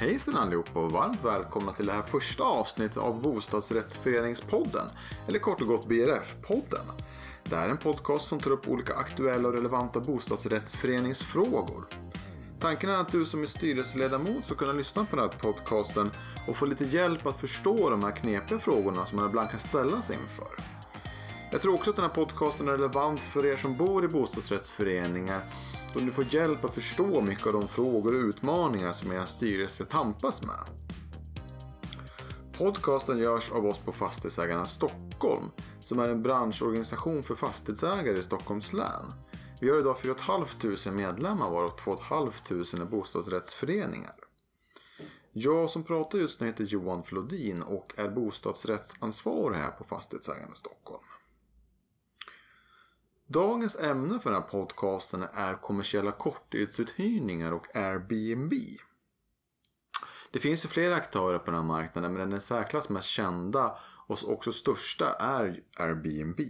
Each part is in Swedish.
Hejsan allihopa och varmt välkomna till det här första avsnittet av Bostadsrättsföreningspodden. Eller kort och gott BRF-podden. Det här är en podcast som tar upp olika aktuella och relevanta bostadsrättsföreningsfrågor. Tanken är att du som är styrelseledamot ska kunna lyssna på den här podcasten och få lite hjälp att förstå de här knepiga frågorna som man ibland kan ställas inför. Jag tror också att den här podcasten är relevant för er som bor i bostadsrättsföreningar då ni får hjälp att förstå mycket av de frågor och utmaningar som er styrelse tampas med. Podcasten görs av oss på Fastighetsägarna Stockholm som är en branschorganisation för fastighetsägare i Stockholms län. Vi har idag 4 500 medlemmar varav 2 500 är bostadsrättsföreningar. Jag som pratar just nu heter Johan Flodin och är bostadsrättsansvarig här på Fastighetsägarna Stockholm. Dagens ämne för den här podcasten är kommersiella korttidsuthyrningar och Airbnb. Det finns ju flera aktörer på den här marknaden men den särklass mest kända och också största är Airbnb.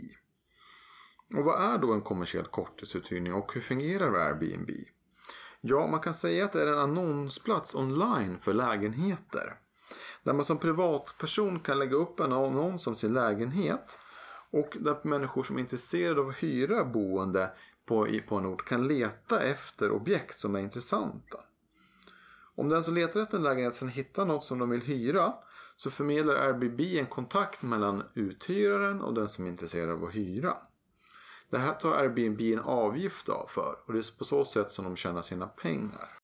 Och vad är då en kommersiell korttidsuthyrning och hur fungerar Airbnb? Ja, man kan säga att det är en annonsplats online för lägenheter. Där man som privatperson kan lägga upp en annons om sin lägenhet och där människor som är intresserade av att hyra boende på, på en ort kan leta efter objekt som är intressanta. Om den som letar efter en lägenhet sen hittar något som de vill hyra så förmedlar Airbnb en kontakt mellan uthyraren och den som är intresserad av att hyra. Det här tar Airbnb en avgift av för och det är på så sätt som de tjänar sina pengar.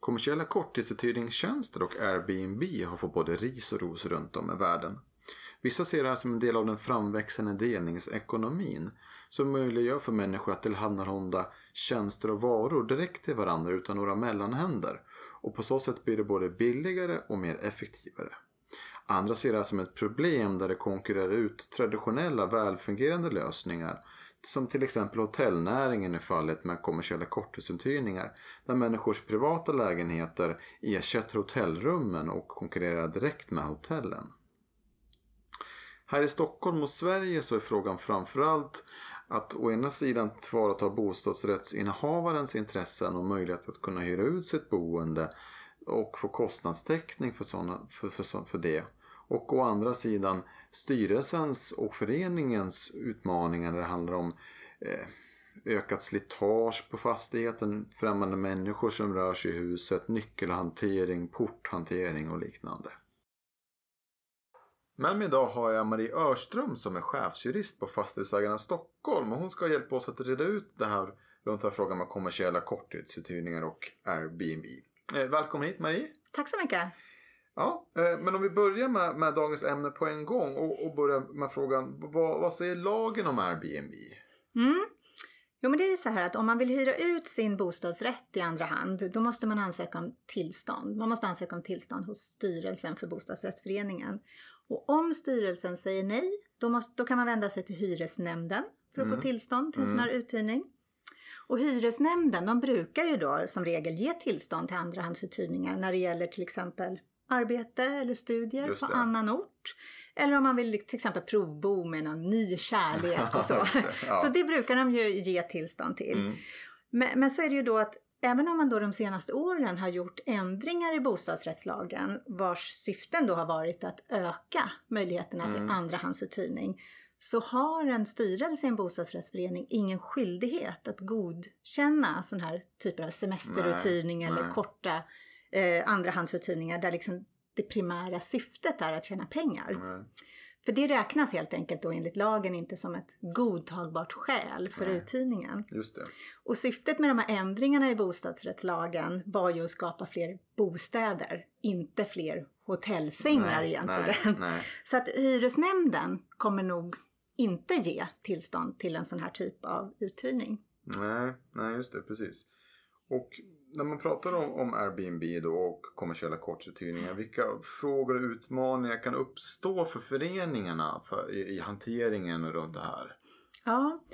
Kommersiella korttidsuthyrningstjänster och Airbnb har fått både ris och ros runt om i världen. Vissa ser det här som en del av den framväxande delningsekonomin som möjliggör för människor att tillhandahålla tjänster och varor direkt till varandra utan några mellanhänder och på så sätt blir det både billigare och mer effektivare. Andra ser det här som ett problem där det konkurrerar ut traditionella välfungerande lösningar som till exempel hotellnäringen i fallet med kommersiella korttidsuthyrningar där människors privata lägenheter ersätter hotellrummen och konkurrerar direkt med hotellen. Här i Stockholm och Sverige så är frågan framförallt att å ena sidan tillvarata bostadsrättsinnehavarens intressen och möjlighet att kunna hyra ut sitt boende och få kostnadstäckning för, såna, för, för, för det. Och å andra sidan styrelsens och föreningens utmaningar när det handlar om eh, ökat slitage på fastigheten, främmande människor som rör sig i huset, nyckelhantering, porthantering och liknande. Med mig idag har jag Marie Örström som är chefsjurist på Fastighetsägarna Stockholm. Och hon ska hjälpa oss att reda ut det här runt här frågan med kommersiella korttidsuthyrningar och Airbnb. Eh, välkommen hit Marie. Tack så mycket. Ja, eh, men om vi börjar med, med dagens ämne på en gång och, och börjar med frågan vad, vad säger lagen om Airbnb? Mm. Jo men det är ju så här att om man vill hyra ut sin bostadsrätt i andra hand då måste man ansöka om tillstånd. Man måste ansöka om tillstånd hos styrelsen för bostadsrättsföreningen. Och om styrelsen säger nej då, måste, då kan man vända sig till hyresnämnden för att mm. få tillstånd till en mm. sån här uthyrning. Och hyresnämnden de brukar ju då som regel ge tillstånd till andrahandsuthyrningar när det gäller till exempel arbete eller studier på annan ort. Eller om man vill till exempel provbo med någon ny kärlek och så. ja. Så det brukar de ju ge tillstånd till. Mm. Men, men så är det ju då att Även om man då de senaste åren har gjort ändringar i bostadsrättslagen vars syften då har varit att öka möjligheterna till mm. andrahandsuthyrning så har en styrelse i en bostadsrättsförening ingen skyldighet att godkänna sådana här typer av semesteruthyrning eller nej. korta eh, andrahandsuthyrningar där liksom det primära syftet är att tjäna pengar. Mm. För det räknas helt enkelt då enligt lagen inte som ett godtagbart skäl för Nej. uthyrningen. Just det. Och syftet med de här ändringarna i bostadsrättslagen var ju att skapa fler bostäder, inte fler hotellsängar Nej. egentligen. Nej. Nej. Så att hyresnämnden kommer nog inte ge tillstånd till en sån här typ av uthyrning. Nej, nej just det, precis. Och när man pratar om, om Airbnb då och kommersiella korttidsuthyrningar. Vilka frågor och utmaningar kan uppstå för föreningarna för, i, i hanteringen runt det här? Ja,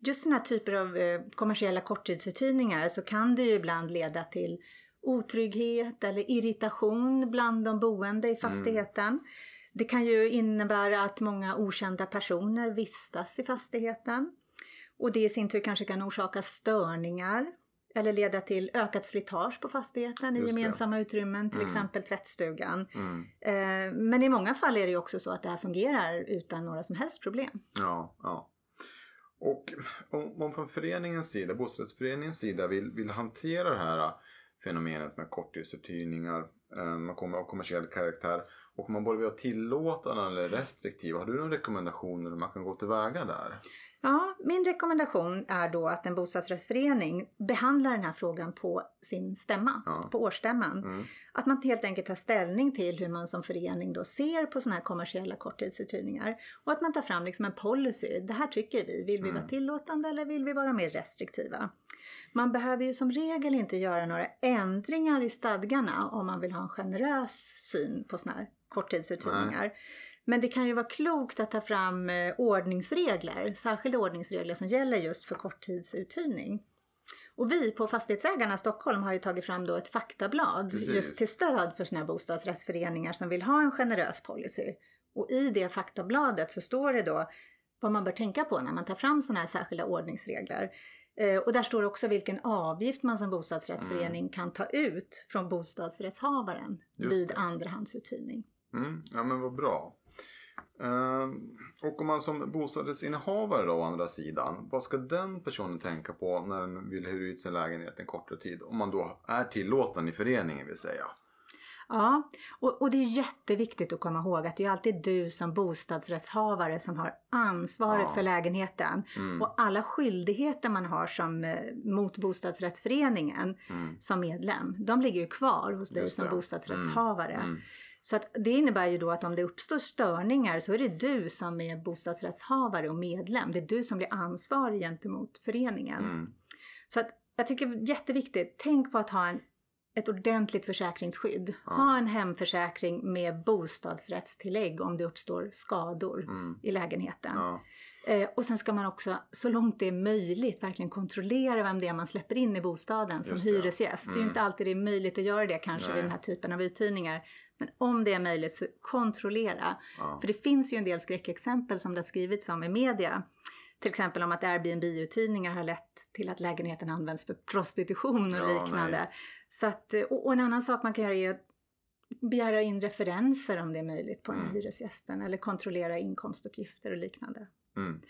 just sådana här typer av eh, kommersiella korttidsuthyrningar så kan det ju ibland leda till otrygghet eller irritation bland de boende i mm. fastigheten. Mm. Det kan ju innebära att många okända personer vistas i fastigheten. Och det i sin tur kanske kan orsaka störningar eller leda till ökat slitage på fastigheten i det. gemensamma utrymmen, till Mm. exempel tvättstugan. Mm. Eh, Men i många fall är det ju också så att det här fungerar utan några som helst problem. Ja, ja. Och om man från föreningens sida, bostadsrättsföreningens sida vill, vill hantera det här fenomenet med korttidsuthyrningar, eh, av kommersiell karaktär och man både vill vara tillåtande eller restriktiv. Har du några rekommendationer hur man kan gå tillväga där? Ja, min rekommendation är då att en bostadsrättsförening behandlar den här frågan på sin stämma, Ja. på årsstämman. Mm. Att man helt enkelt tar ställning till hur man som förening då ser på sådana här kommersiella korttidsuthyrningar. Och att man tar fram liksom en policy. Det här tycker vi. Vill vi Mm. vara tillåtande eller vill vi vara mer restriktiva? Man behöver ju som regel inte göra några ändringar i stadgarna om man vill ha en generös syn på sådana här korttidsuthyrningar. Men det kan ju vara klokt att ta fram eh, ordningsregler, särskilda ordningsregler som gäller just för korttidsuthyrning. Och vi på Fastighetsägarna Stockholm har ju tagit fram då ett faktablad Precis. just till stöd för sådana bostadsrättsföreningar som vill ha en generös policy. Och i det faktabladet så står det då vad man bör tänka på när man tar fram sådana här särskilda ordningsregler. Eh, Och där står också vilken avgift man som bostadsrättsförening kan ta ut från bostadsrättshavaren vid andrahandsuthyrning. Mm. Ja men vad bra. Ehm, och om man som bostadsrättsinnehavare då å andra sidan, vad ska den personen tänka på när den vill hyra ut sin lägenhet en kortare tid? Om man då är tillåten i föreningen vill säga. Ja, och, och det är jätteviktigt att komma ihåg att det är alltid du som bostadsrättshavare som har ansvaret Ja. för lägenheten. Mm. Och alla skyldigheter man har som, eh, mot bostadsrättsföreningen Mm. som medlem, de ligger ju kvar hos dig som det. bostadsrättshavare. Mm. Så att det innebär ju då att om det uppstår störningar så är det du som är bostadsrättshavare och medlem. Det är du som blir ansvarig gentemot föreningen. Mm. Så att jag tycker det är jätteviktigt, tänk på att ha en, ett ordentligt försäkringsskydd. Ja. Ha en hemförsäkring med bostadsrättstillägg om det uppstår skador Mm. i lägenheten. Ja. Eh, och sen ska man också, så långt det är möjligt, verkligen kontrollera vem det är man släpper in i bostaden som Just det. hyresgäst. Det är ju Mm. inte alltid det är möjligt att göra det kanske Nej. vid den här typen av uthyrningar. Men om det är möjligt så kontrollera. Ja. För det finns ju en del skräckexempel som det har skrivits om i media. Till exempel om att Airbnb-uthyrningar har lett till att lägenheten används för prostitution och Ja, liknande. nej. Så att, eh, och och en annan sak man kan göra är att begära in referenser om det är möjligt på den här Mm. hyresgästen. Eller kontrollera inkomstuppgifter och liknande. Mm.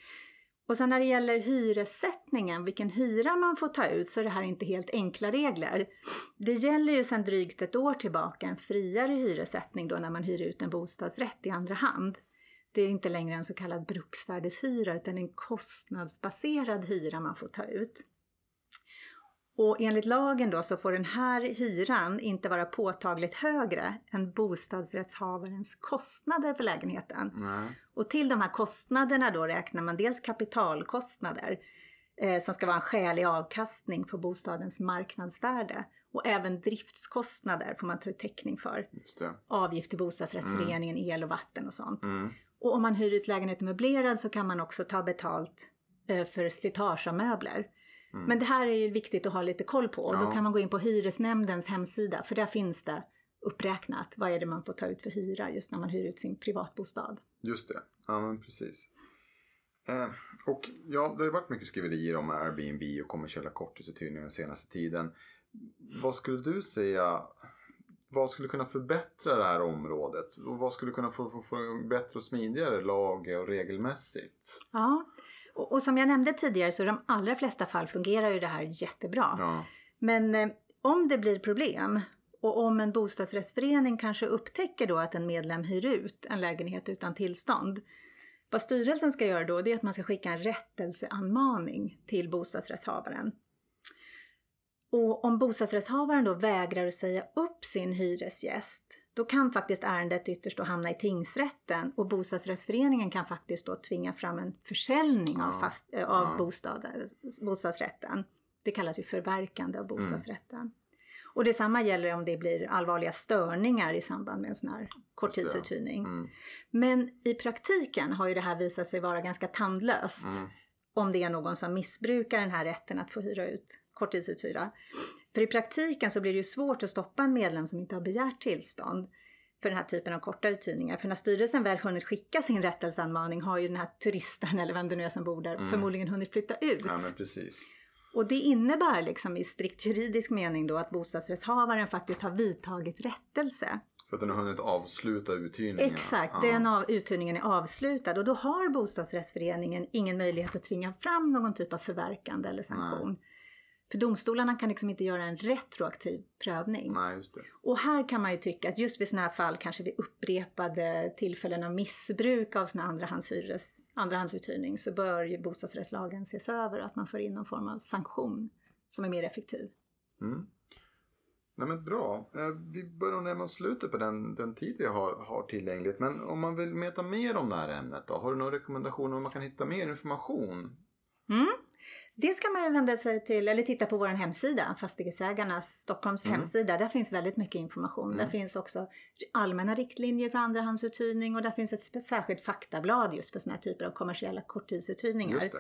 Och sen när det gäller hyressättningen, vilken hyra man får ta ut, så är det här inte helt enkla regler. Det gäller ju sedan drygt ett år tillbaka en friare hyressättning då när man hyr ut en bostadsrätt i andra hand. Det är inte längre en så kallad bruksvärdeshyra utan en kostnadsbaserad hyra man får ta ut. Och enligt lagen då så får den här hyran inte vara påtagligt högre än bostadsrättshavarens kostnader för lägenheten. Nej. Och till de här kostnaderna då räknar man dels kapitalkostnader eh, som ska vara en skälig avkastning på bostadens marknadsvärde. Och även driftskostnader får man ta ut täckning för. Avgift till bostadsrättsföreningen, el och vatten och sånt. Mm. Och om man hyr ut lägenheten möblerad så kan man också ta betalt eh, för slitage av möbler. Mm. Men det här är ju viktigt att ha lite koll på. Och då Ja. kan man gå in på hyresnämndens hemsida för där finns det uppräknat vad är det man får ta ut för hyra just när man hyr ut sin privatbostad. Just det. Ja men precis. Eh, och ja, det har ju varit mycket skriverier om Airbnb och kommersiella korttidsuthyrningar den senaste tiden. Vad skulle du säga, vad skulle kunna förbättra det här området? Och vad skulle kunna få, få, få bättre och smidigare lag och regelmässigt? Ja, och, och som jag nämnde tidigare så i de allra flesta fall fungerar ju det här jättebra. Ja, Men eh, om det blir problem och om en bostadsrättsförening kanske upptäcker då att en medlem hyr ut en lägenhet utan tillstånd. Vad styrelsen ska göra då det är att man ska skicka en rättelseanmaning till bostadsrättshavaren. Och om bostadsrättshavaren då vägrar att säga upp sin hyresgäst, då kan faktiskt ärendet ytterst då hamna i tingsrätten och bostadsrättsföreningen kan faktiskt då tvinga fram en försäljning av, Ja. fast, äh, av Ja. bostaden, bostadsrätten. Det kallas ju förverkande av bostadsrätten. Och detsamma gäller om det blir allvarliga störningar i samband med en sån här korttidsuthyrning. mm, Men i praktiken har ju det här visat sig vara ganska tandlöst mm, om det är någon som missbrukar den här rätten att få hyra ut korttidsuthyra. För i praktiken så blir det ju svårt att stoppa en medlem som inte har begärt tillstånd för den här typen av korta uthyrningar. För när styrelsen väl hunnit skicka sin rättelseanmaning har ju den här turisten eller vem det nu är som bor där Mm. förmodligen hunnit flytta ut. ja men precis. Och det innebär liksom i strikt juridisk mening då att bostadsrättshavaren faktiskt har vidtagit rättelse. För att den har hunnit avsluta uthyrningen. Exakt, Ja. den av, uthyrningen är avslutad och då har bostadsrättsföreningen ingen möjlighet att tvinga fram någon typ av förverkande eller sanktion. För domstolarna kan liksom inte göra en retroaktiv prövning. Nej, just det. Och här kan man ju tycka att just vid sådana här fall, kanske vid upprepade tillfällen av missbruk av såna andrahandshyres, andrahandsuthyrning, så bör ju bostadsrättslagen ses över och att man får in någon form av sanktion som är mer effektiv. Mm. Nej men bra. Eh, Vi börjar närma oss slutet på den, den tid vi har, har tillgängligt. Men om man vill veta mer om det här ämnet då? Har du några rekommendationer om man kan hitta mer information? Mm. Det ska man vända sig till, eller titta på vår hemsida, Fastighetsägarnas Stockholms Mm. hemsida. Där finns väldigt mycket information. Där Mm. finns också allmänna riktlinjer för andrahandsuthyrning och där finns ett särskilt faktablad just för sådana här typer av kommersiella korttidsuthyrningar. Just det.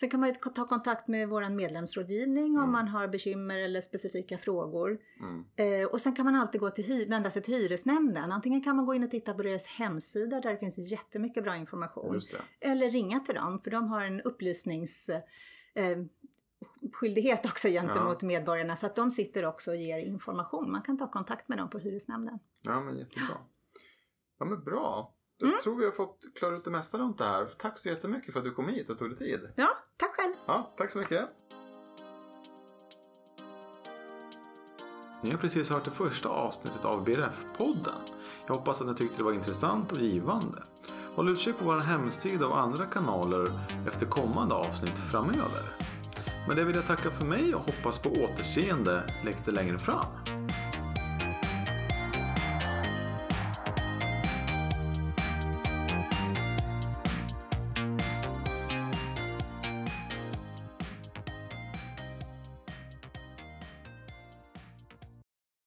Sen kan man ta kontakt med vår medlemsrådgivning om Mm. man har bekymmer eller specifika frågor. Mm. Eh, och sen kan man alltid gå till vända sig till hyresnämnden. Antingen kan man gå in och titta på deras hemsida där det finns jättemycket bra information. Eller ringa till dem för de har en upplysnings eh, skyldighet också gentemot medborgarna så att de sitter också och ger information. Man kan ta kontakt med dem på hyresnämnden. Ja men jättebra. Ja men bra. Då Mm. tror vi har fått klara ut det mesta runt det här. Tack så jättemycket för att du kom hit och tog dig tid. Ja, tack själv! Ja, tack så mycket. Ni har precis hört det första avsnittet av BRF-podden. Jag hoppas att ni tyckte det var intressant och givande. Håll utkik på vår hemsida och andra kanaler efter kommande avsnitt framöver. Med det vill jag tacka för mig och hoppas på återseende lite längre fram.